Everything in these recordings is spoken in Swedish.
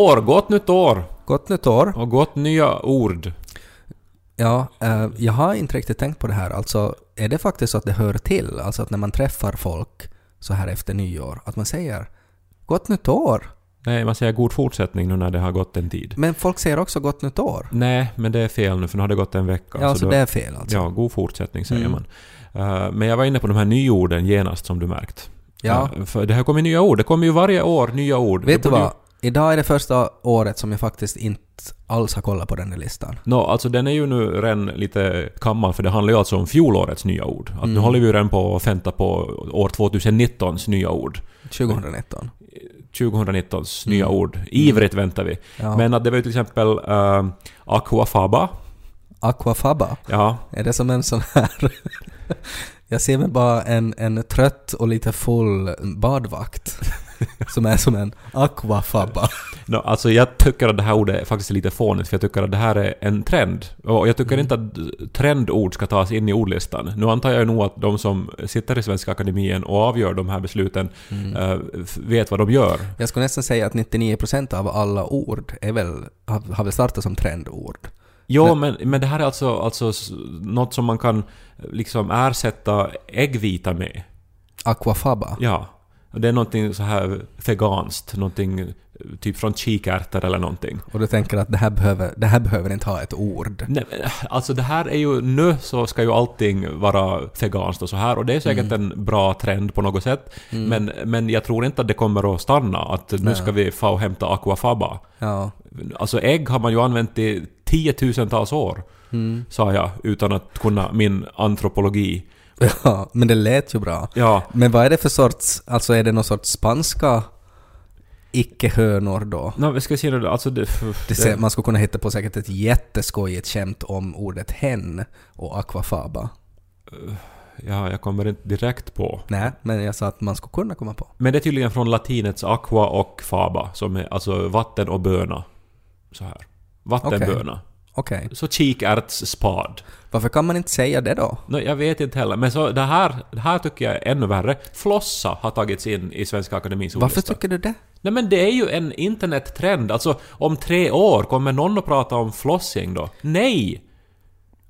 År, gott nytt år! Gott nytt år. Och gott nya ord. Ja, eh, jag har inte riktigt tänkt på det här. Alltså, är det faktiskt så att det hör till? Alltså att när man träffar folk så här efter nyår, att man säger Gott nytt år! Nej, man säger god fortsättning nu när det har gått en tid. Men folk säger också Gott nytt år. Nej, men det är fel nu för nu har det gått en vecka. Ja, så då- det är fel alltså. Ja, god fortsättning säger Mm. man. Eh, men jag var inne på de här nyorden genast som du märkt. Ja. Eh, för det har kommit nya ord. Det kommer ju varje år nya ord. Vet du vad? Idag är det första året som jag faktiskt inte alls har kollat på den där listan. Nå, alltså den är ju nu redan lite gammal för det handlar ju alltså om fjolårets nya ord. Att Nu Mm. håller vi ju redan på att vänta på år 2019s nya ord. 2019. 2019s Mm. nya ord. Ivrigt väntar vi. Ja. Men att det var ju till exempel uh, aquafaba. Aquafaba. Ja, Är det som en sån här... jag ser mig bara en, en trött och lite full badvakt. som är som en aquafaba. no, alltså jag tycker att det här ordet är faktiskt lite fånigt för jag tycker att det här är en trend. Och jag tycker Mm. inte att trendord ska tas in i ordlistan. Nu antar jag nog att de som sitter i Svenska Akademien och avgör de här besluten Mm. f- vet vad de gör. Jag skulle nästan säga att 99% av alla ord är väl, har, har väl startat som trendord. Jo, men, men det här är alltså, alltså något som man kan liksom ersätta äggvita med. Aquafaba. Ja. Det är någonting så här veganskt, någonting eh, typ från kikärtor eller någonting. Och du tänker att det här behöver, det här behöver inte ha ett ord. Nej, alltså det här är ju... Nu så ska ju allting vara veganskt och så här och det är säkert Mm. en bra trend på något sätt. Men, men jag tror inte att det kommer att stanna, att nu ska vi få och hämta aquafaba. Ja. Alltså ägg har man ju använt i tiotusentals år, Mm. sa jag, utan att kunna min antropologi. ja. Men det lät ju bra. Ja, Men vad är det för sorts, alltså är det någon sorts spanska icke-hönor då? no, vi ska se nu, alltså det... Det ser, man skulle kunna hitta på säkert ett jätteskojigt skämt om ordet hen och aquafaba. Ja, jag kommer inte direkt på. Nej, men jag sa att man skulle kunna komma på. Men det är tydligen från latinets aqua och faba, som är alltså vatten och böna. Så här. Vattenböna. Okej. Så kikärtsspad. Varför kan man inte säga det då? No, jag vet inte heller, men så det här, det här tycker jag är ännu värre. Flossa har tagits in i Svenska Akademins Varför ordlista. tycker du det? Nej men det är ju en internettrend. Alltså om tre år, kommer någon att prata om flossing då? Nej!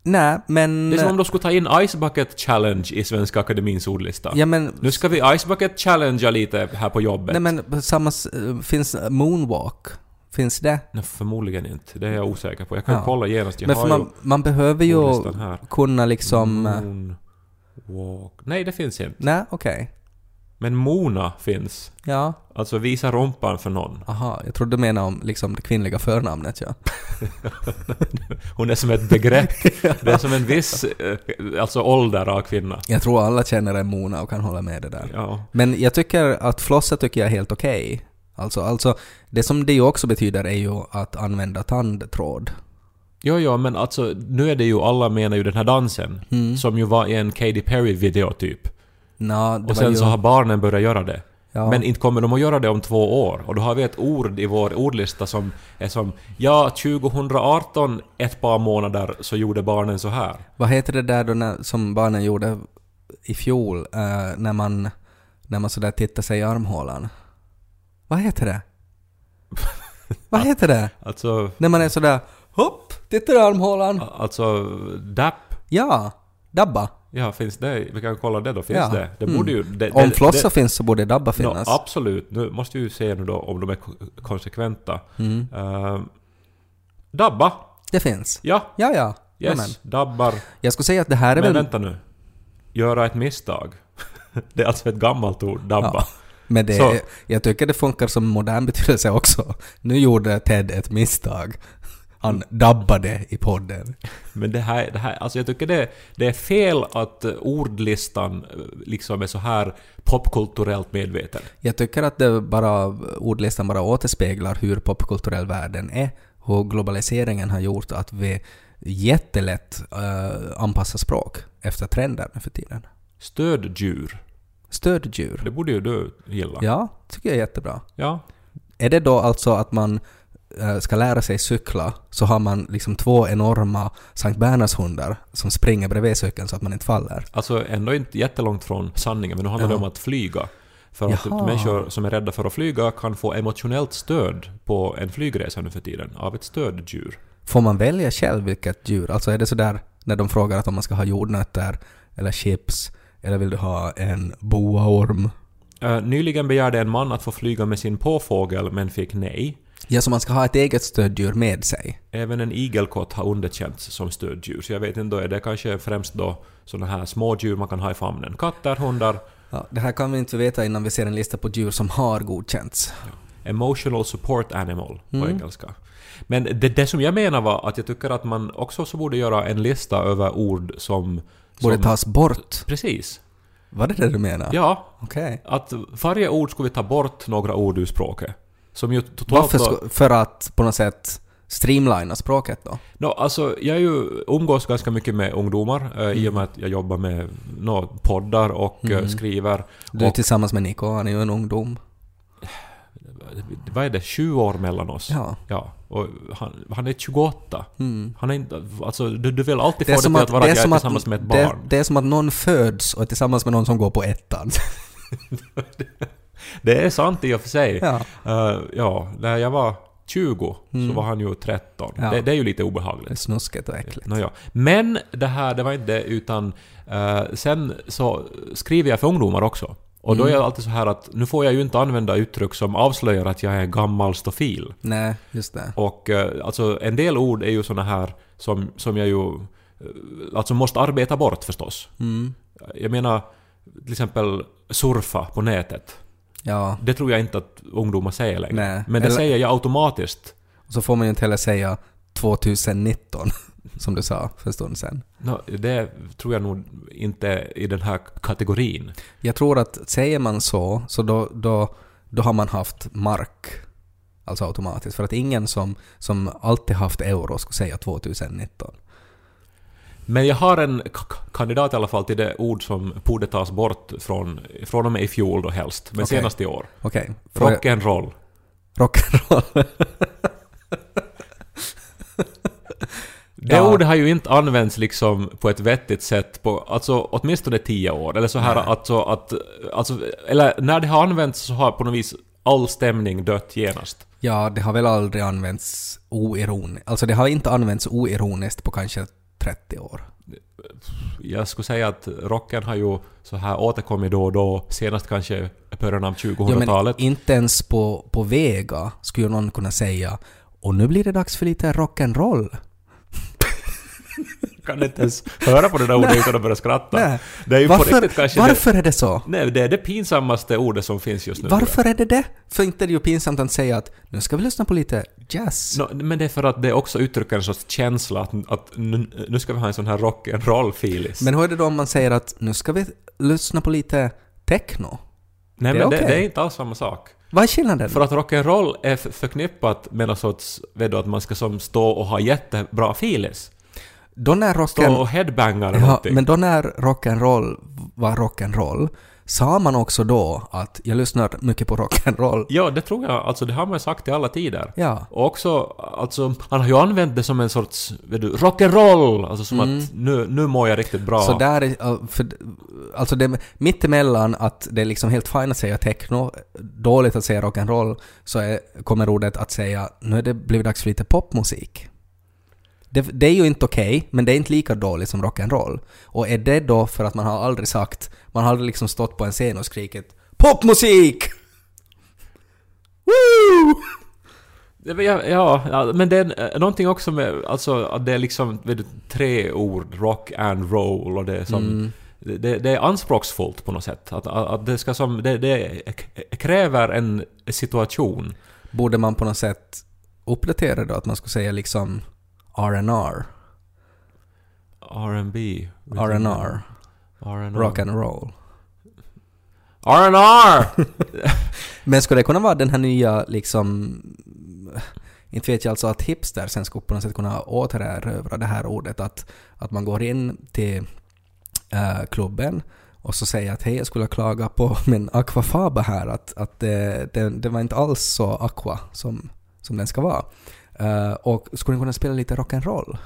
Nej, men... Det är som om de skulle ta in Ice Bucket Challenge i Svenska Akademins ordlista. Ja men... Nu ska vi Ice Bucket Challengea lite här på jobbet. Nej men samma... Finns moonwalk? Finns det? Nej, förmodligen inte. Det är jag osäker på. Jag kan Ja. kolla genast. Jag Men för man, man behöver ju kunna liksom... eh, Moonwalk. Nej, det finns inte. Nej, okej. Men Mona finns. Ja. Alltså visa rumpan för någon. Aha, jag trodde du menade om liksom det kvinnliga förnamnet ja. Hon är som ett begrepp. Det är som en viss eh, alltså ålder av kvinna. Jag tror alla känner en Mona och kan hålla med det där. Ja. Men jag tycker att flossa tycker jag är helt okej. Alltså, alltså, det som det ju också betyder är ju att använda tandtråd. Jo, jo, men alltså nu är det ju, alla menar ju den här dansen. Mm. Som ju var i en Katy Perry-video typ. Nå, Och sen ju, så har barnen börjat göra det. ja, Men inte kommer de att göra det om två år. Och då har vi ett ord i vår ordlista som är som Ja, 2018, ett par månader, så gjorde barnen så här. Vad heter det där då när, som barnen gjorde i fjol eh, när man, när man sådär tittar sig i armhålan? Vad heter det? Vad heter det? Alltså, När man är sådär hopp, tittar i armhålan. alltså DAP. Ja, dabba. Ja, finns det? Vi kan kolla det då. Finns Ja. det? Det Mm. borde ju... Det, Om det- flossa det- finns så borde dabba finnas. absolut. Nu måste vi ju se nu då om de är ko- konsekventa. Mm. Uh, dabba. Det finns. Ja. Ja, ja. Yes. Jamen. Dabbar. Jag skulle säga att det här är Men väl... vänta nu. Göra ett misstag. det är alltså ett gammalt ord. Dabba. Ja. Men det, Så- jag tycker det funkar som modern betydelse också. Nu gjorde Ted ett misstag. Han dabbade i podden. Men det här, det här, alltså jag tycker det, det är fel att ordlistan eh, liksom är så här popkulturellt medveten. Jag tycker att det bara, ordlistan bara återspeglar hur popkulturell världen är. Hur globaliseringen har gjort att vi jättelätt uh, anpassar språk efter trender för tiden. Stöddjur. Stöddjur. Det borde ju du gilla. Ja, tycker jag är jättebra. Ja. Är det då alltså att man eh, ska lära sig cykla så har man liksom två enorma Sankt Bernhardshundar som springer bredvid cykeln så att man inte faller? Alltså ändå inte jättelångt från sanningen, men nu handlar det om att flyga. För att Jaha. människor som är rädda för att flyga kan få emotionellt stöd på en flygresa nu för tiden av ett stöddjur. Får man välja själv vilket djur? Alltså är det sådär när de frågar att om man ska ha jordnötter eller chips eller vill du ha en boaorm? Eh, nyligen begärde en man att få flyga med sin påfågel men fick nej. Ja, så man ska ha ett eget stöddjur med sig? Även en igelkott har underkänts som stöddjur, så jag vet inte, då är det kanske främst då såna här små djur man kan ha i famnen. Katter, hundar, Ja, det här kan vi inte veta innan vi ser en lista på djur som har godkänts. emotional support animal på Mm. engelska. Men det, det som jag menar var att jag tycker att man också så borde göra en lista över ord som... Borde som tas bort. Precis. Var det det du menar? Ja, Okej. att varje ord skulle vi ta bort några ord ur språket. Som ju totalt Varför? för att på något sätt streamlina språket då? No, alltså, jag är ju umgås ganska mycket med ungdomar eh, i och med att jag jobbar med no, poddar och eh, Mm. skriver. Du är Och, tillsammans med Nico, han är ju en ungdom. Vad är det? 20 år mellan oss. Ja. Ja. Och han, han är 28. Mm. Han är inte... Alltså, du, du vill alltid Det få det till att, att vara det, att jag är att, tillsammans med ett det, barn. det är som att någon föds och är tillsammans med någon som går på ettan. Det är sant i och för sig. ja. Eh, ja, när jag var 20 Mm. så var han ju 13. Ja. Det, det är ju lite Det är obehagligt. snuskigt och äckligt. Nåja. Men det här, det var inte det, utan eh, sen så skriver jag för ungdomar också. Och då är Mm. jag alltid så här att nu får jag ju inte använda uttryck som avslöjar att jag är en gammal stofil. Nej, just det. Och eh, alltså en del ord är ju såna här som, som jag ju eh, alltså måste arbeta bort förstås. Mm. Jag menar till exempel surfa på nätet. Ja. Det tror jag inte att ungdomar säger längre. Nej. Men det Eller- säger jag automatiskt. Så får man ju inte heller säga 2019, som du sa för en stund sedan. Nå, det tror jag nog inte i den här kategorin. Jag tror att säger man så, så då, då, då har man haft mark. Alltså automatiskt. För att ingen som, som alltid haft euro skulle säga 2019. Men jag har en kandidat i alla fall till det ord som borde tas bort från, från och med i fjol då helst, men Okej. senast i år. Jag- Rock'n'roll. Rock'n'roll. Det Ja. ordet har ju inte använts liksom på ett vettigt sätt på alltså åtminstone tio år. Eller så här Nej. alltså att... Alltså, eller när det har använts så har på något vis all stämning dött genast. Ja, det har väl aldrig använts oironiskt. Alltså det har inte använts oironiskt på kanske 30 år. Jag skulle säga att rocken har ju så här återkommit då och då, senast kanske i början av Ja, 2000-talet. men inte ens på, på Vega skulle någon kunna säga och nu blir det dags för lite rock'n'roll. kan inte ens höra på det där ordet utan att börja skratta. Nej. Det är ju på Varför, riktigt kanske varför är det så? det... Nej, det är det pinsammaste ordet som finns just nu. Varför är det det? För inte är det ju pinsamt att säga att nu ska vi lyssna på lite jazz. Nå, men det är för att det också uttrycker en sorts känsla att, att nu, ska vi ha en sån här rock'n'roll-filis. Men hur är det då om man säger att nu ska vi lyssna på lite techno? Nej, det är men det, okej. det är inte alls samma sak. Vad är skillnaden? För att rock'n'roll är förknippat med någon sorts, vet du, att man ska som stå och ha jättebra filis. Då när Stå rocken... och headbanga eller Ja, någonting. men då när rock'n'roll var rock'n'roll sa man också då att jag lyssnar mycket på rock'n'roll. Ja, det tror jag. Alltså det har man ju sagt i alla tider. Ja. Och också, alltså, han har ju använt det som en sorts, rock'n'roll! Alltså som Mm. att nu, nu mår jag riktigt bra. Så där, är- för, alltså det, mittemellan att det är liksom helt fint att säga techno, dåligt att säga rock'n'roll, så är, kommer ordet att säga nu är det blivit dags för lite popmusik. Det, det är ju inte okej, men det är inte lika dåligt som rock'n'roll. Och är det då för att man har aldrig sagt, man har aldrig liksom stått på en scen och skrikit POPMUSIK! Woo! Ja, ja, men det är eh, någonting också med, alltså att det är liksom, vet du, tre ord, rock and roll och det är som... Mm. Det, det är anspråksfullt på något sätt. Att, att att det ska som... Det, det kräver en situation. Borde man på något sätt uppdatera då? Att man skulle säga liksom R&R, R&B. R&R, rock and roll. R&R! Men skulle det kunna vara den här nya liksom... Inte vet jag alltså att hipster sen skulle på något sätt kunna återerövra det här ordet att, att man går in till eh, klubben och så säger att hej jag skulle klaga på min aquafaba här att, att det, det, det var inte alls så aqua som, som den ska vara. Eh, och skulle den kunna spela lite rock'n'roll?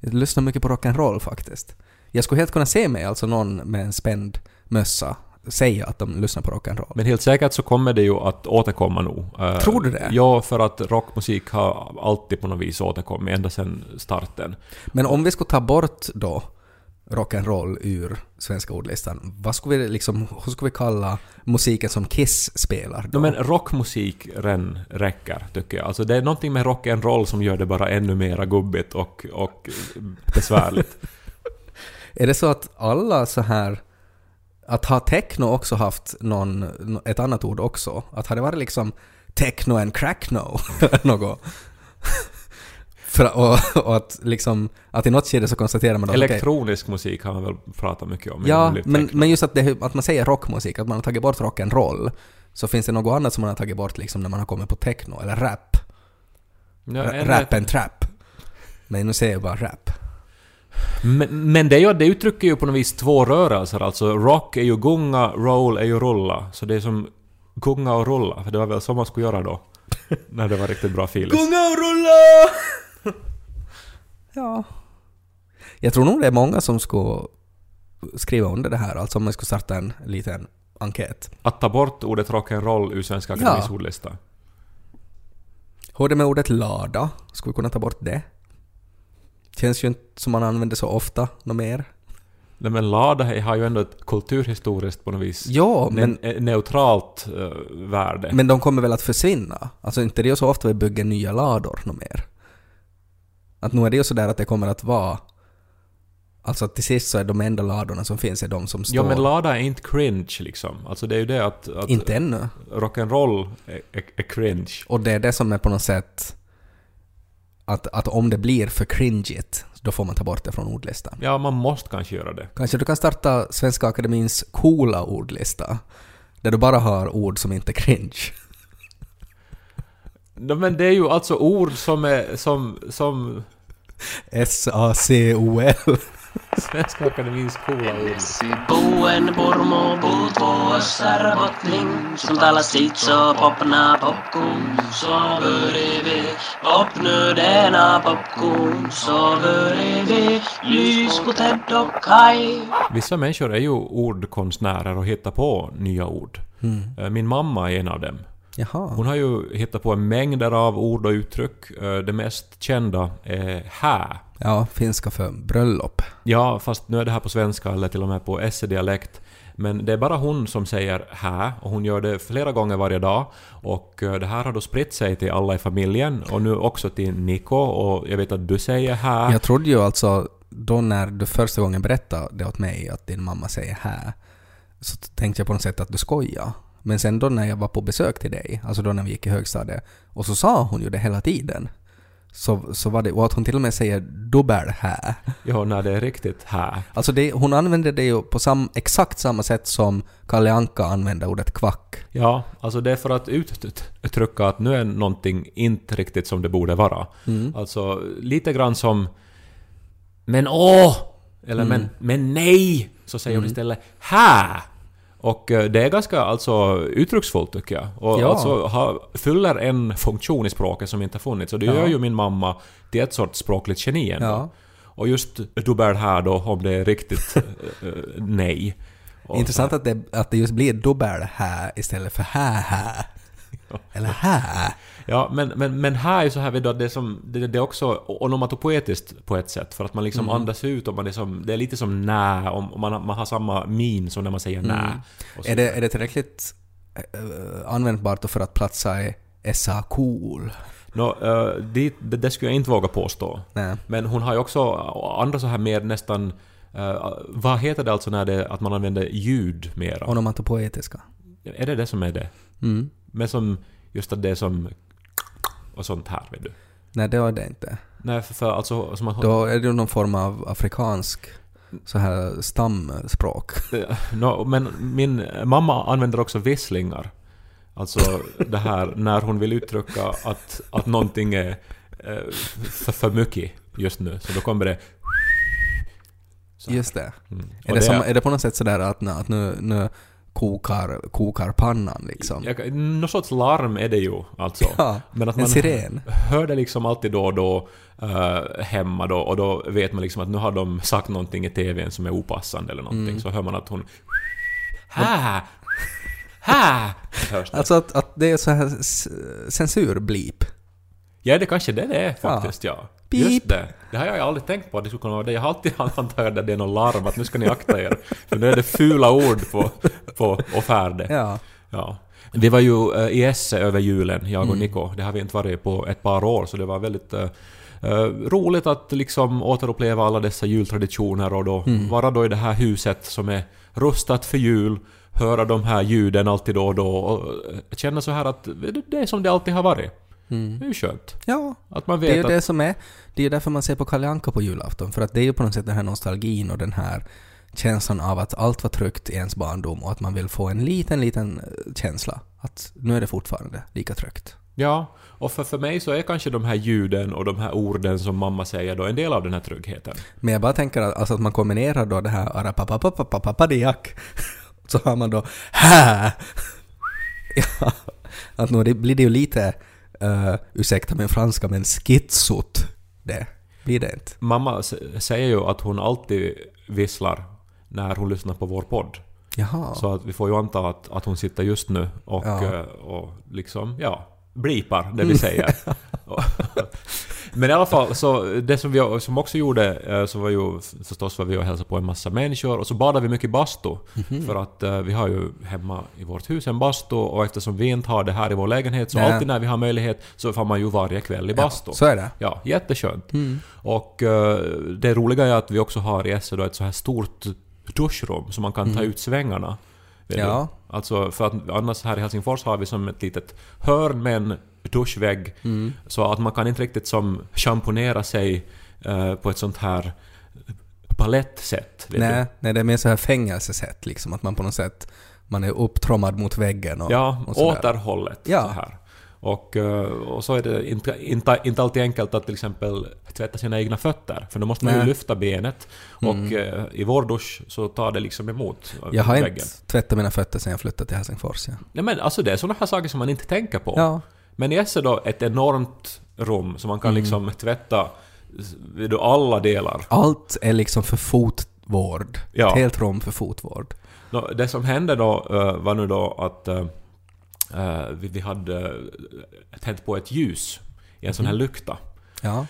Jag lyssnar mycket på rock'n'roll faktiskt. Jag skulle helt kunna se mig alltså någon med en spänd mössa säga att de lyssnar på rock'n'roll. Men helt säkert så kommer det ju att återkomma nog. Eh, Tror du det? Ja, för att rockmusik har alltid på något vis återkommit, ända sedan starten. Men om vi skulle ta bort då rock'n'roll ur svenska ordlistan, vad skulle vi liksom, hur skulle vi kalla musiken som Kiss spelar då? No, men rockmusik ren räcker, tycker jag. Alltså det är någonting med rock'n'roll som gör det bara ännu mera gubbigt och, och besvärligt. Är det så att alla så här att ha techno också haft någon, ett annat ord också? Att har det varit liksom techno and crackno något? För, och, och att liksom, att i något skede så konstaterar man då Elektronisk musik har man väl pratat mycket om. Ja, men, men just att, det, att man säger rockmusik, att man har tagit bort rock'n'roll, så finns det något annat som man har tagit bort liksom när man har kommit på techno, eller rap. Ja, rap and trap. Men nu säger jag bara rap. Men, men det, ju, det uttrycker ju på något vis två rörelser. Alltså rock är ju gunga, roll är ju rulla. Så det är som gunga och rulla. För det var väl så man skulle göra då. När det var riktigt bra filis. Gunga och rulla! Ja. Jag tror nog det är många som skulle skriva under det här, alltså om man skulle starta en liten enkät. Att ta bort ordet rock'n'roll ur Svenska Ja. Akademiens ordlista. Hur är det med ordet lada? Skulle vi kunna ta bort det? Känns ju inte som man använder så ofta, något mer. Nej, men Lada har ju ändå ett kulturhistoriskt på något vis Ja, men, ne- neutralt eh, värde. men de kommer väl att försvinna? Alltså inte det är så ofta vi bygger nya lador något mer. Att nu är det ju sådär att det kommer att vara... Alltså att till sist så är de enda ladorna som finns är de som står... ja men Lada är inte cringe liksom. Alltså det är ju det att, att Inte ännu. rock'n'roll är, är, är cringe. Och det är det som är på något sätt... Att, att om det blir för cringeigt, då får man ta bort det från ordlistan. Ja, man måste kanske göra det. Kanske du kan starta Svenska Akademins coola ordlista. Där du bara har ord som inte är cringe. No, men det är ju alltså ord som är som, som S-A-C-O-L. Svenska Akademins coola ord. Som talar popna popcorn vi popcorn vi lys på Ted och Vissa människor är ju ordkonstnärer och hittar på nya ord. Eh, Min mamma är en av dem. Jaha. Hon har ju hittat på mängder av ord och uttryck. Eh, Det mest kända är hä. Ja, finska för bröllop. Ja, fast nu är det här på svenska eller till och med på SE-dialekt. Men det är bara hon som säger hä och hon gör det flera gånger varje dag. Och eh, det här har då spritt sig till alla i familjen och nu också till Niko och jag vet att du säger hä. Jag trodde ju alltså, då när du första gången berättade det åt mig att din mamma säger här, så tänkte jag på något sätt att du skojar. Men sen då när jag var på besök till dig, alltså då när vi gick i högstadiet, och så sa hon ju det hela tiden. Så, så var det, och att hon till och med säger dubbel här. Ja, när det är riktigt hä. Alltså det, hon använder det ju på sam, exakt samma sätt som Kalle Anka använder ordet kvack. Ja, alltså det är för att uttrycka att nu är någonting inte riktigt som det borde vara. Alltså lite grann som Men åh! Eller men, men nej! Så säger hon istället hä! Och eh, det är ganska alltså uttrycksfullt tycker jag. Och Ja. alltså har, fyller en funktion i språket som inte har funnits. Och det Ja. gör ju min mamma till ett sorts språkligt geni ändå. Ja. Och just dubbel här då, om det är riktigt eh, eh, nej. Och Intressant att det, att det just blir dubbel här istället för här här. Eller här. Ja, men, men, men här är så här det, är som, det, det är också onomatopoetiskt på ett sätt, för att man liksom andas ut och man är som, det är lite som nä, om, om man, man har samma min som när man säger nä. Och så- Är det, är det tillräckligt äh, användbart då för att platsa i SA cool? Nå, eh, det, det, skulle jag inte våga påstå. Nej. Men hon har ju också andra så här mer nästan, eh, vad heter det alltså när det, att man använder ljud mera? Onomatopoetiska. Är det det som är det? Mm. Men som, just att det är som och sånt här, vet du. Nej, det var det inte. Nej, för, för alltså, som man, Då är det ju någon form av afrikansk så här stamspråk. Nå, men min mamma använder också visslingar. Alltså det här när hon vill uttrycka att, att någonting är eh, för, för mycket just nu. Så då kommer det... Just det. Mm. Är Och det, som, är det på något sätt sådär att, att nu, nu kokar, kokar pannan liksom? jag, någon sorts larm är det ju alltså. Ja, Men att en man siren. hör det liksom alltid då och då eh, hemma då och då vet man liksom att nu har de sagt någonting i TVn som är opassande eller någonting. Mm. Så hör man att hon Hä? Hä? Hörs det? Alltså att, att det är så här censurblip. Ja, det kanske det är faktiskt, ja. Beep. Just det. Det har jag aldrig tänkt på det skulle kunna vara det. Jag har alltid antagit att det är någon larm, att nu ska ni akta er. För nu är det fula ord på, på och färde. Ja. Ja. Vi var ju eh, i Esse över julen, jag och Niko. Det har vi inte varit på ett par år, så det var väldigt eh, eh, roligt att liksom återuppleva alla dessa jultraditioner och då vara då i det här huset som är rustat för jul, höra de här ljuden alltid då och då och eh, känna så här att det är som det alltid har varit. Det är ju skönt. Ja, Att man det är vet ju att... det som är... Det är ju därför man ser på Kalle Anka på julafton. För att det är ju på något sätt den här nostalgin och den här känslan av att allt var tryggt i ens barndom och att man vill få en liten, liten eh, känsla att nu är det fortfarande lika tryggt. Ja, och för, för mig så är kanske de här ljuden och de här orden som mamma säger då en del av den här tryggheten. Men jag bara tänker att, alltså att man kombinerar då det här arapapapapapapadiak så har man då hä ja, att nu det- blir det ju lite, uh, ursäkta min franska, men skitsot det blir det inte. Mamma säger ju att hon alltid visslar när hon lyssnar på vår podd. Jaha. Så att vi får ju anta att, att hon sitter just nu och, Ja. eh, och liksom, ja, blipar det vi säger. Men i alla fall, så det som vi som också gjorde eh, så var ju förstås var vi och hälsade på en massa människor och så badade vi mycket bastu. För att eh, vi har ju hemma i vårt hus en bastu och eftersom vi inte har det här i vår lägenhet så Nej. alltid när vi har möjlighet så får man ju varje kväll i bastu. Så är det. Ja, jätteskönt. Och eh, det roliga är att vi också har i Esse då ett så här stort duschrum så man kan ta ut svängarna. Mm. Ja. Alltså för att annars här i Helsingfors har vi som ett litet hörn med en duschvägg. Mm. Så att man kan inte riktigt som schamponera sig eh, på ett sånt här palettsätt. Nej, nej, det är mer så här fängelsesätt liksom, att man på något sätt man är upptrommad mot väggen och, Ja, och återhållet. Ja. Så här. Och, eh, och så är det inte, inte, inte alltid enkelt att till exempel tvätta sina egna fötter, för då måste man ju Nej. lyfta benet. Och eh, i vår dusch så tar det liksom emot Jag har väggen. inte tvättat mina fötter sedan jag flyttade till Helsingfors. Ja. Nej men alltså det är sådana här saker som man inte tänker på. ja. Men i Esse då ett enormt rum så man kan Mm. liksom tvätta alla delar. Allt är liksom för fotvård. Ja. Ett helt rum för fotvård. Det som hände då eh, var nu då att eh, eh, vi, hade tänt på ett ljus i en sån Mm. här lykta. Ja,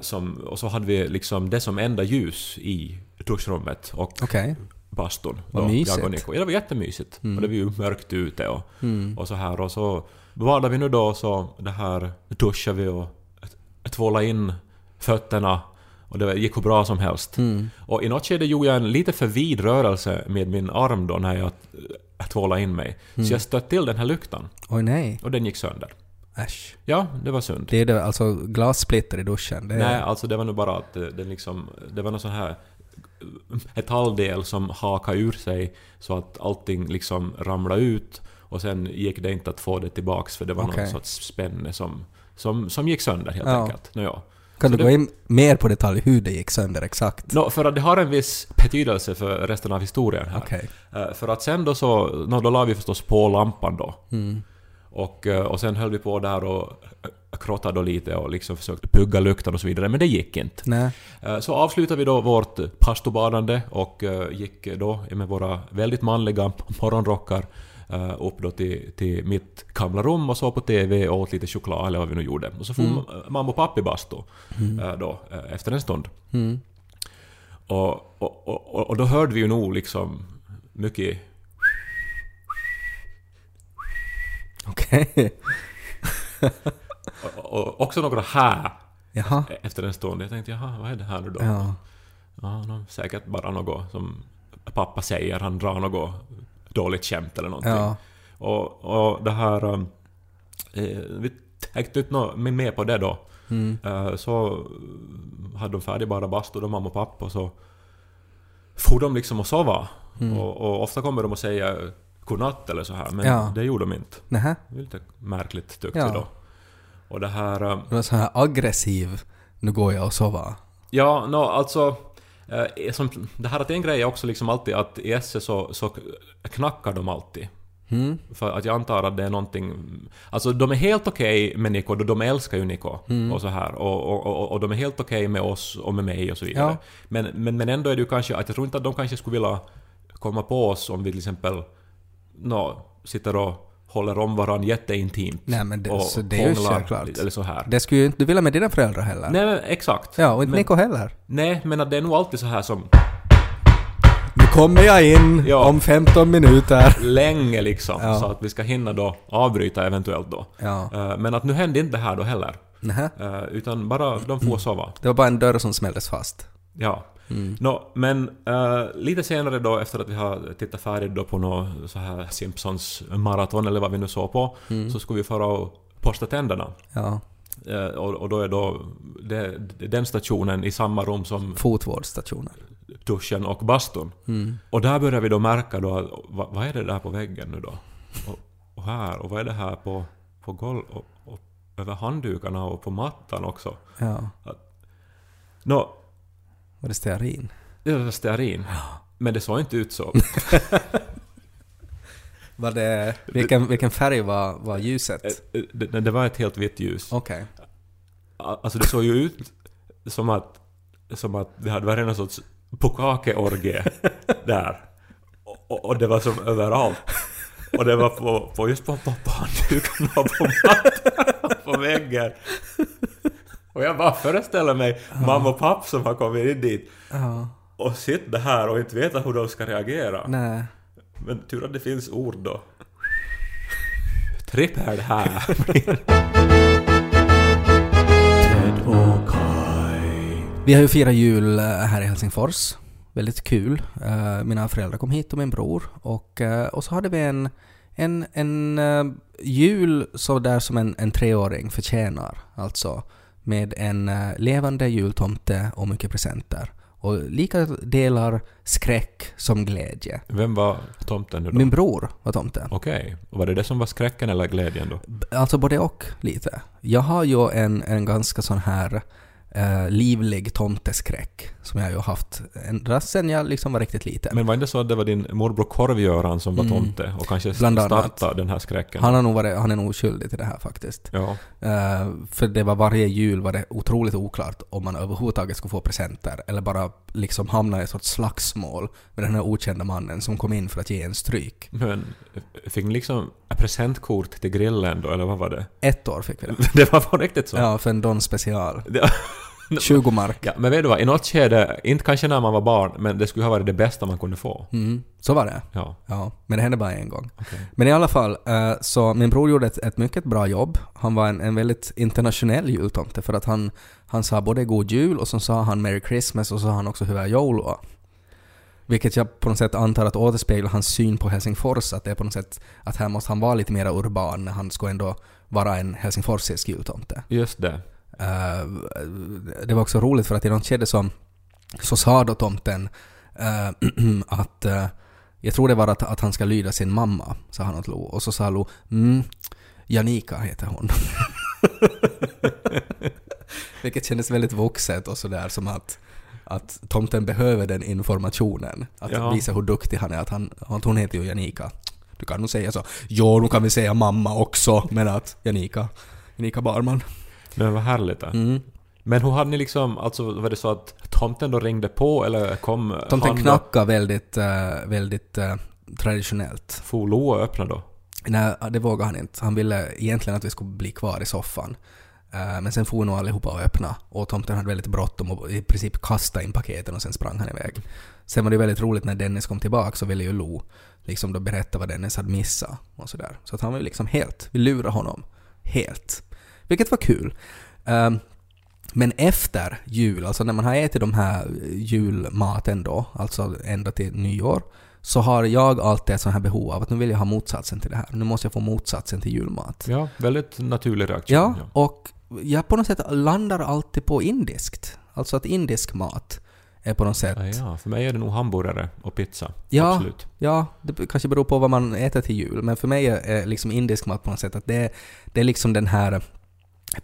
som, och så hade vi liksom det som enda ljus i duschrummet och okej. bastun. Vad då, mysigt. Mm. Jag och Nico. Ja, det var jättemysigt. Och det var ju mörkt ute och, och så här. Och så badade vi nu då så det här duschade vi och tvålade in fötterna och det gick hur bra som helst. Mm. Och i något skede gjorde jag en lite för vid rörelse med min arm då när jag eh, tvålade in mig. Mm. Så jag stötte till den här lyktan Oj nej. och den gick sönder. Äsch. Ja, det var synd. Det är det, alltså glassplitter i duschen. Är, Nej, alltså det var nog bara att det, det liksom... Det var någon sån här metalldel som hakade ur sig så att allting liksom ramlade ut och sen gick det inte att få det tillbaks för det var Okej. någon sorts spänne som, som, som gick sönder helt Ja. enkelt. Nå, ja. kan så du det- gå in mer på detalj hur det gick sönder exakt? Nå, för att det har en viss betydelse för resten av historien här. Okej. Eh, För att sen då så, nå, då la vi förstås på lampan då. Mm. Och, eh, och sen höll vi på där och eh, krottade lite och liksom försökte pugga lukten och så vidare, men det gick inte. Nej. Så avslutade vi då vårt pastobadande och gick då med våra väldigt manliga morgonrockar upp då till, till mitt gamla rum och såg på TV och åt lite choklad eller vad vi nu gjorde. Och så får mamma och pappa i bastu eh, då eh, efter en stund. Mm. Och, och, och, och då hörde vi ju nog liksom mycket Okej. och, och också några här Jaha. efter en stund. Jag tänkte jaha, vad är det här nu då? Ja. Ja, nå, säkert bara något som pappa säger. Han drar något dåligt skämt eller någonting. Ja. Och, och det här... um, Eh, vi tänkte inte nå- med på det då. Mm. Eh, så hade de färdig bara bastu, de mamma och pappa, och så for de liksom och sova. Mm. Och, och ofta kommer de och säger godnatt eller så här, men Ja. det gjorde de inte. Nähä. Det var lite märkligt tyckte Ja. då. Och det här... um, Du var så här aggressiv. Nu går jag och sover. Ja, no, alltså... Eh, som, det här att en grej är också liksom alltid att i SE så, så knackar de alltid. Mm. För att jag antar att det är någonting... Alltså de är helt okej med Nico, de älskar ju Nico Mm. och så här. Och, och, och, och de är helt okej med oss och med mig och så vidare. Ja. Men, men, men ändå är det ju kanske att jag tror inte att de kanske skulle vilja komma på oss om vi till exempel nå, sitter och håller om varandra jätteintimt. Nej, men det- och så det är ju självklart. Eller så här. Det skulle ju inte du vilja med dina föräldrar heller. Nej, men exakt. Ja, och inte men, Niko heller. Nej, men att det är nog alltid så här som Nu kommer jag in Ja. om 15 minuter. länge liksom, Ja. så att vi ska hinna då avbryta eventuellt då. Ja. Eh, Men att nu hände inte det här då heller. Nähä. Eh, Utan bara de får sova. Det var bara en dörr som smälldes fast. Ja. Mm. Nå, men eh, lite senare då efter att vi har tittat färdigt då på något så här Simpsons maraton eller vad vi nu såg på, Mm. så skulle vi fara och borsta tänderna. Ja. Eh, och, och då är då det, den stationen i samma rum som Fotvårdsstationer. duschen och bastun. Mm. Och där börjar vi då märka då, att, vad, vad är det där på väggen nu då? Och, och här, och vad är det här på, på golv och, och över handdukarna och på mattan också? Ja. Nå, Var det stearin? det var stearin. Men det såg inte ut så. Var det... Vilken, vilken färg var, var ljuset? Eh, det, det var ett helt vitt ljus. Okej. Alltså det såg ju ut som att, som att det hade varit någon sorts pokakeorgie där. Och, och, det var som överallt. Och det var på, på just på handdukarna och på mattan på väggen. Och jag bara föreställer mig mamma och pappa som har kommit in dit Ja. och sitter här och inte vet hur de ska reagera. Nej. Men tur att det finns ord då. Tripp är det här. Ted och Kai. Vi har ju firat jul eh, här i Helsingfors. Väldigt kul. Eh, Mina föräldrar kom hit och min bror. Och, eh, och så hade vi en, en, en jul så där som en, en treåring förtjänar. Alltså med en eh, levande jultomte och mycket presenter. Och lika delar skräck som glädje. Vem var tomten nu då? Min bror var tomte. Okej. Och Var det det som var skräcken eller glädjen då? Alltså både och lite. Jag har ju en, en ganska sån här eh, livlig tomteskräck som jag ju haft ända sedan jag liksom var riktigt liten. Men var det inte så att det var din morbror Korv-Göran som var Mm. tomte och kanske Bland annat. startade den här skräcken? han, har nog varit, han är nog skyldig till det här faktiskt. Ja. Eh, för det var varje jul var det otroligt oklart om man överhuvudtaget skulle få presenter eller bara liksom hamna i ett sorts slagsmål med den här okända mannen som kom in för att ge en stryk. Men fick ni liksom ett presentkort till grillen då, eller vad var det? Ett år fick vi det. Det var på riktigt så? Ja, för en Don special. Det- 20 mark. Ja, men vet du vad? I något skede, inte kanske när man var barn, men det skulle ha varit det bästa man kunde få. Mm, så var det. Ja, Ja, men det hände bara en gång. okej. Men i alla fall, eh, så min bror gjorde ett, ett mycket bra jobb. Han var en, en väldigt internationell jultomte för att han, han sa både God Jul och så sa han Merry Christmas och så sa han också Hyvää joulua. Vilket jag på något sätt antar att återspeglar hans syn på Helsingfors, att det är på något sätt att här måste han vara lite mer urban när han ska ändå vara en helsingforsisk jultomte. Just det. Eh, det var också roligt för att i något skede så, så sa då tomten eh, att eh, jag tror det var att, att han ska lyda sin mamma, sa han åt Lo. Och så sa Lo mm, Janika heter hon. Vilket kändes väldigt vuxet och sådär som att, att tomten behöver den informationen. Att Ja. visa hur duktig han är. Att, han, att hon heter ju Janika. Du kan nog säga så. Jo, nu kan vi säga mamma också, men att Janika, Janika Barman. Men vad härligt. Mm. Men hur hade ni liksom, alltså var det så att tomten då ringde på eller kom Tomten han knackade väldigt, eh, väldigt eh, traditionellt. For Lo och öppna då? Nej, det vågade han inte. Han ville egentligen att vi skulle bli kvar i soffan. Eh, men sen for nog allihopa och öppna och tomten hade väldigt bråttom och i princip kastade in paketen och sen sprang han iväg. Sen var det väldigt roligt när Dennis kom tillbaka så ville ju Lo liksom då berätta vad Dennis hade missat och sådär. Så att han var ju liksom helt, vi lurade honom. Helt. Vilket var kul. Ehm, men efter jul, alltså när man har ätit de här julmaten då, alltså ända till nyår, så har jag alltid ett sånt här behov av att nu vill jag ha motsatsen till det här. Nu måste jag få motsatsen till julmat. Ja, väldigt naturlig reaktion. Ja, och jag på något sätt landar alltid på indiskt. Alltså att indisk mat är på något sätt... Ja, ja, för mig är det nog hamburgare och pizza. Ja. Absolut. Ja, det kanske beror på vad man äter till jul, men för mig är är liksom indisk mat på något sätt att det, det är liksom den här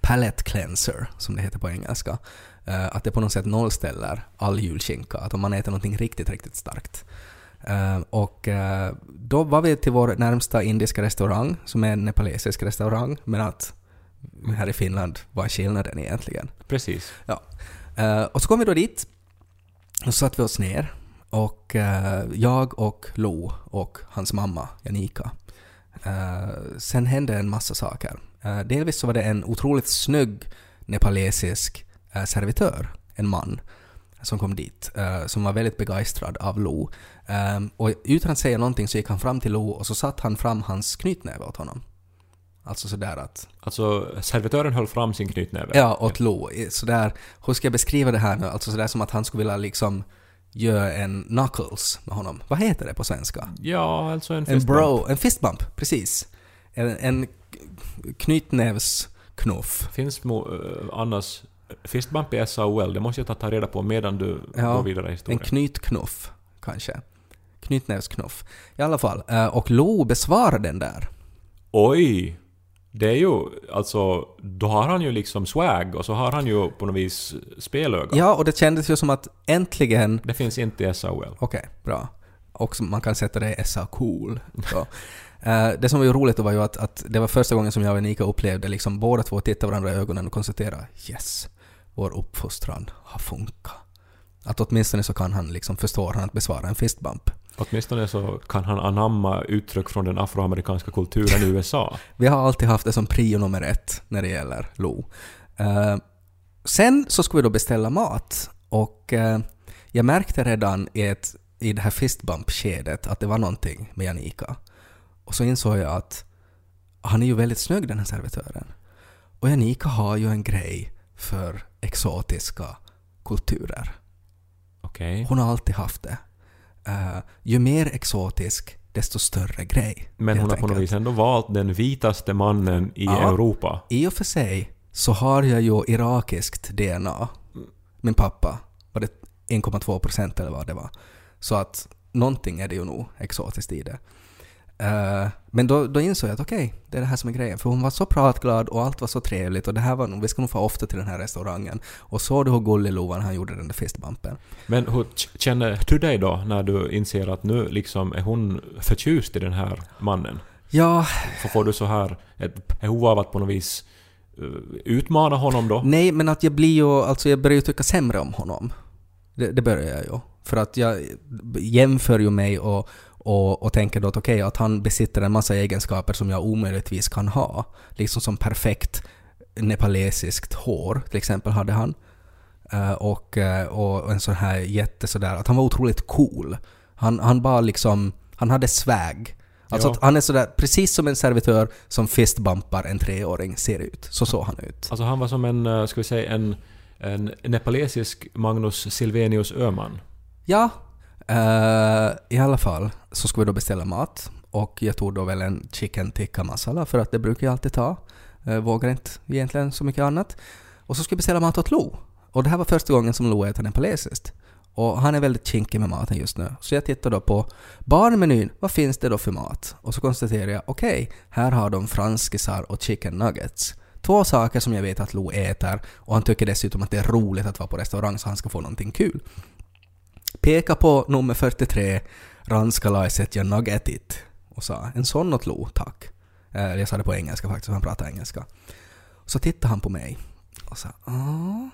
palate cleanser, som det heter på engelska. Eh, att det på något sätt nollställer all julskinka, att om man äter någonting riktigt, riktigt starkt. Eh, och eh, då var vi till vår närmsta indiska restaurang, som är en nepalesisk restaurang, men att här i Finland, vad är skillnaden egentligen? Precis. Ja. Och så kom vi då dit. Och så satte vi oss ner. Och jag och Lo och hans mamma Janika. Eh, sen hände en massa saker. Eh, delvis så var det en otroligt snygg nepalesisk eh, servitör, en man, som kom dit, som var väldigt begeistrad av Lo. Eh, och utan att säga någonting så gick han fram till Lo och så satte han fram hans knytnäve åt honom. Alltså sådär att Alltså, servitören höll fram sin knytnäve. Ja, åt Lo. Sådär, hur ska jag beskriva det här nu? Alltså sådär som att han skulle vilja liksom göra en knuckles med honom. Vad heter det på svenska? Ja, alltså en En fistbump. bro, en fistbump, precis. En, en knytnävsknuff. Finns mo, eh, annars fistbump i SAOL? Det måste jag ta, reda på medan du Ja, går vidare i En historien. knytknuff, kanske. Knytnävsknuff. I alla fall. eh, Och Lo besvarar den där. Oj! Det är ju, alltså, då har han ju liksom swag och så har han ju på något vis spelöga. Ja, och det kändes ju som att äntligen Det finns inte i SAOL. Okej, bra. Och man kan sätta det i SA cool. Eh, det som var ju roligt var ju att, att det var första gången som jag och Nika upplevde liksom båda två titta varandra i ögonen och konstatera yes, vår uppfostran har funkat. Att åtminstone så kan han liksom, förstår han att besvara en fistbump. Åtminstone så kan han anamma uttryck från den afroamerikanska kulturen i USA. Vi har alltid haft det som prio nummer ett när det gäller Lo. Eh, sen så skulle vi då beställa mat och eh, jag märkte redan i, ett, i det här fistbump-skedet att det var någonting med Janika. Och så insåg jag att han är ju väldigt snygg den här servitören. Och Janika har ju en grej för exotiska kulturer. Okej. Hon har alltid haft det. Eh, ju mer exotisk, desto större grej. Men hon har på något vis ändå valt den vitaste mannen i Ja. Europa. I och för sig så har jag ju irakiskt DNA. Min pappa var det 1,2 procent eller vad det var. Så att någonting är det ju nog exotiskt i det. Eh, men då, då insåg jag att okej, det är det här som är grejen. För hon var så pratglad och allt var så trevligt och det här var nog, vi ska nog få ofta till den här restaurangen. Och såg du hur gullig Lo var när han gjorde den där fistbumpen? Men hur känner du dig då när du inser att nu liksom är hon förtjust i den här mannen? Ja, Så får du så här ett behov av att på något vis eh, utmana honom då? Nej, men att jag blir ju, alltså jag börjar ju tycka sämre om honom. Det, det börjar jag ju. För att jag jämför ju mig och, och, och tänker då att okej, att han besitter en massa egenskaper som jag omöjligtvis kan ha. Liksom som perfekt nepalesiskt hår, till exempel, hade han. Eh, och, eh, och en sån här jätte sådär, att han var otroligt cool. Han, han bara liksom, han hade swag. Alltså Ja. han är sådär, precis som en servitör som fistbumpar en treåring ser ut. Så såg han ut. Alltså han var som en, eh, ska vi säga, en, en nepalesisk Magnus Silvenius Öhman. Ja, Eh, i alla fall så skulle vi då beställa mat och jag tog då väl en chicken tikka masala för att det brukar jag alltid ta. Uh, vågar inte egentligen så mycket annat. Och så skulle jag beställa mat åt Lo. Och det här var första gången som Lo äter nepalesiskt. Och han är väldigt kinkig med maten just nu. Så jag tittar då på barnmenyn. Vad finns det då för mat? Och så konstaterar jag, okej, här har de franskisar och chicken nuggets. Två saker som jag vet att Lo äter och han tycker dessutom att det är roligt att vara på restaurang så han ska få någonting kul. Peka på nummer 43, ranskalaiset jag nuggetit och sa en sån åt Lo, tack. Eh, Jag sa det på engelska faktiskt, han pratar engelska. Så tittade han på mig och sa ja.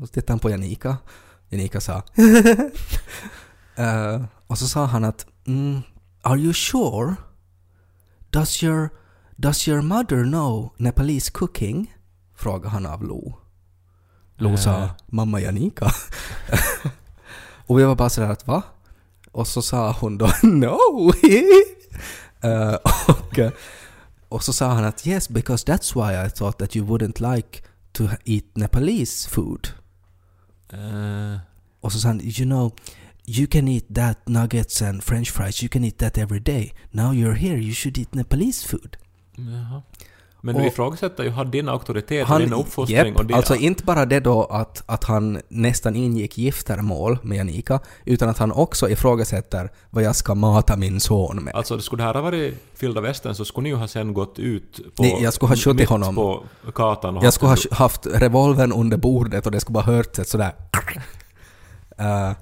Och så tittade han på Janika. Janika sa Eh, Och så sa han att mm, Are you sure? Does your, does your mother know Nepalese cooking? Frågade han av Lo. Lo sa Eh. Mamma Janika. och vi var bara sådär att va? Och så sa hon då No! Eh, och, eh, och så sa han att yes because that's why I thought that you wouldn't like to eat Nepalese food. Eh, Och så sa han, you know, you can eat that nuggets and french fries, you can eat that every day. Now you're here, you should eat Nepalese food. jaha. Men du ifrågasätter ju din auktoritet och din uppfostring Japp, och din... alltså inte bara det då att, att han nästan ingick giftermål med Janika, utan att han också ifrågasätter vad jag ska mata min son med. Alltså skulle det här ha varit Vilda Västern så skulle ni ju ha sen gått ut på... Nej, jag skulle ha skjutit honom. på gatan och Jag skulle ha haft revolvern under bordet och det skulle bara hört ett sådär... Eh,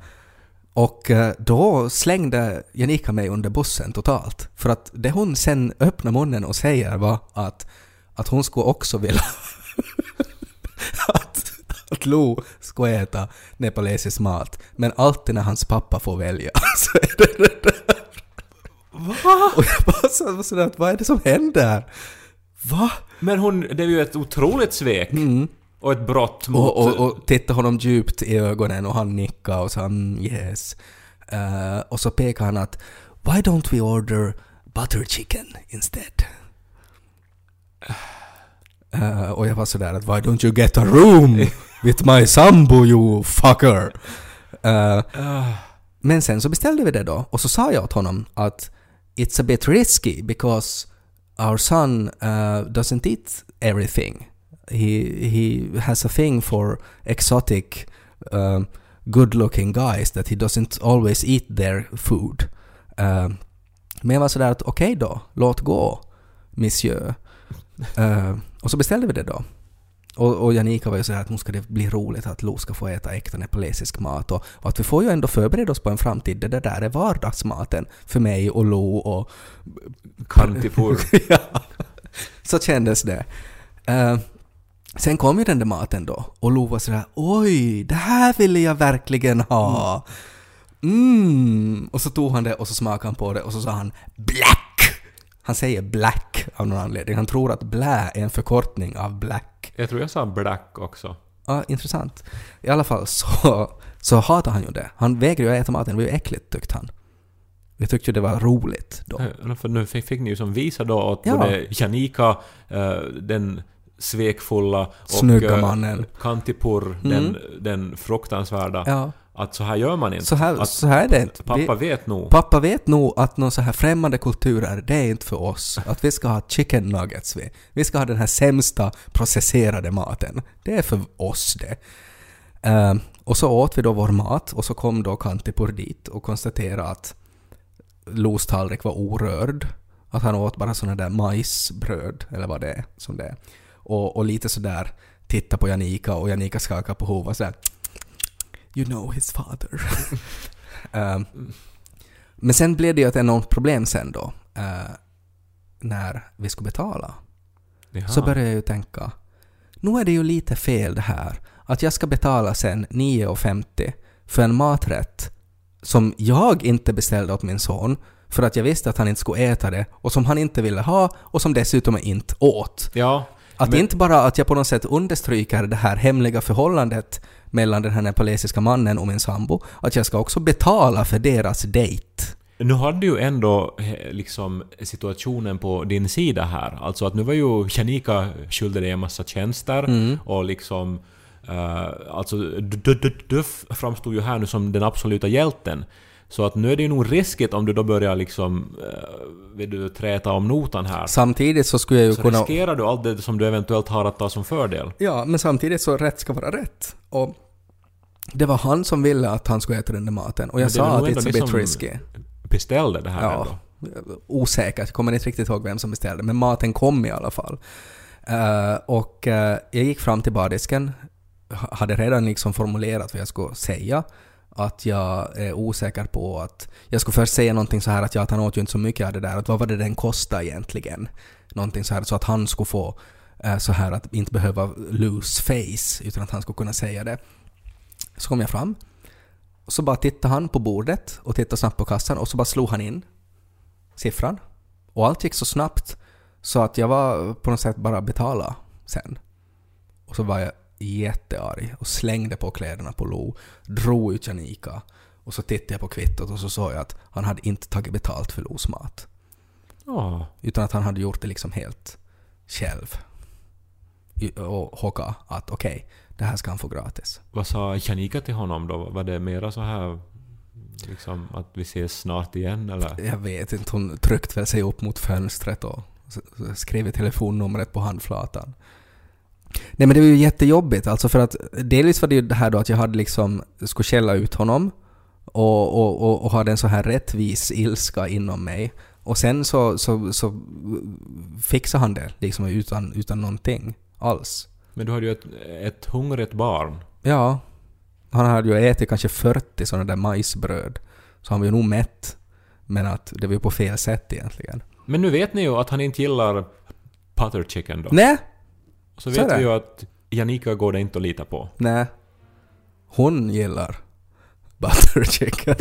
och eh, då slängde Janika mig under bussen totalt. För att det hon sen öppnar munnen och säger var att, att hon skulle också vilja... att, att Lo ska äta nepalesisk mat, men alltid när hans pappa får välja så är det det där. Va? Och jag bara så, sådär, att vad är det som händer? Va? Men hon, det är ju ett otroligt svek. Och ett brott mot... Och, och, och titta honom djupt i ögonen och han nickar och sa mm, yes. Eh, och så pekar han att Why don't we order butter chicken instead? Uh, och jag var sådär att Why don't you get a room with my sambo you fucker? Eh, men sen så beställde vi det då och så sa jag åt honom att It's a bit risky because our son uh, doesn't eat everything. He, he has a thing for exotic um, good looking guys that he doesn't always eat their food. Uh, men jag var sådär att okej då, låt gå, monsieur. Uh, och så beställde vi det då. Och, och Janika var ju sådär att nu ska det bli roligt att Lo ska få äta äkta nepalesisk mat och, och att vi får ju ändå förbereda oss på en framtid där det där är vardagsmaten för mig och Lo och... Kantipur. ja, så kändes det. Eh, sen kom ju den där maten då och Lo var sådär oj, det här ville jag verkligen ha. Mm. Och så tog han det och så smakade han på det och så sa han black. Han säger black av någon anledning. Han tror att blä är en förkortning av black. Jag tror jag sa black också. Ja, intressant. I alla fall så, så hatar han ju det. Han vägrade ju äta maten, det var ju äckligt tyckte han. Vi tyckte ju det var roligt då. Ja, För nu fick, fick ni ju som visa då åt Ja. både Janika, eh, den svekfulla, och Snygga eh, mannen. Kantipur, den, den fruktansvärda. Ja, Att så här gör man inte. så här, så här är det inte. pappa Vi- vet nog. Pappa vet nog att någon så här främmande kulturer, det är inte för oss. Att vi ska ha chicken nuggets vi. Vi ska ha den här sämsta processerade maten. Det är för oss det. Eh, och så åt vi då vår mat och så kom då Kantipur dit och konstaterade att Los tallrik var orörd. Att han åt bara såna där majsbröd, eller vad det är som det är. Och, och lite sådär titta på Janika och Janika skakar på huvudet sådär You know his father. Eh, men sen blev det ju ett enormt problem sen då. eh, när vi skulle betala. Jaha. Så började jag ju tänka. Nu är det ju lite fel det här. Att jag ska betala sen 9,50 för en maträtt som jag inte beställde åt min son för att jag visste att han inte skulle äta det och som han inte ville ha och som dessutom inte åt. Ja. Att men- inte bara att jag på något sätt understryker det här hemliga förhållandet mellan den här nepalesiska mannen och min sambo, att jag ska också betala för deras dejt. Nu hade ju ändå eh, liksom situationen på din sida här. Alltså att nu var ju Janika skyldig dig en massa tjänster Mm. och liksom... Uh, alltså du, du, du framstod ju här nu som den absoluta hjälten. Så att nu är det ju nog riskigt om du då börjar liksom... Uh, vill du träta om notan här. Samtidigt så skulle jag ju Så kunna... riskerar du allt det som du eventuellt har att ta som fördel. Ja, men samtidigt så rätt ska vara rätt. Och det var han som ville att han skulle äta den där maten och jag det sa att it's a ni bit som- risky. Beställde det här Ja, ändå. osäkert. Jag kommer inte riktigt ihåg vem som beställde, men maten kom i alla fall. Eh, och eh, jag gick fram till bardisken, ha- hade redan liksom formulerat vad jag skulle säga. Att jag är osäker på att... Jag skulle först säga någonting så här att, ja, att han åt ju inte så mycket av det där, att vad var det den kostade egentligen? Någonting så här så att han skulle få eh, så här att inte behöva lose face, utan att han skulle kunna säga det. Så kom jag fram. Och så bara tittade han på bordet och tittade snabbt på kassan och så bara slog han in siffran. Och allt gick så snabbt så att jag var på något sätt bara betala sen. Och så var jag jättearg och slängde på kläderna på Lo, drog ut Janika och så tittade jag på kvittot och så såg jag att han hade inte tagit betalt för Los mat. Ja. Utan att han hade gjort det liksom helt själv. Och hocka att okej, det här ska han få gratis. Vad sa Janika till honom då? Var det mera så här... Liksom att vi ses snart igen eller? Jag vet inte, hon tryckte väl sig upp mot fönstret och skrev telefonnumret på handflatan. Nej men det var ju jättejobbigt alltså för att delvis var det ju det här då att jag hade liksom, skulle skälla ut honom och, och, och, och hade en så här rättvis ilska inom mig. Och sen så, så, så fixade han det liksom utan, utan någonting alls. Men du hade ju ett, ett hungrigt barn. Ja, han hade ju ätit kanske 40 sådana där majsbröd. Så han var ju nog mätt. Men att det var ju på fel sätt egentligen. Men nu vet ni ju att han inte gillar butter chicken då. Nej, Så så vet vi ju att Janika går det inte att lita på. Nej. Hon gillar butter chicken.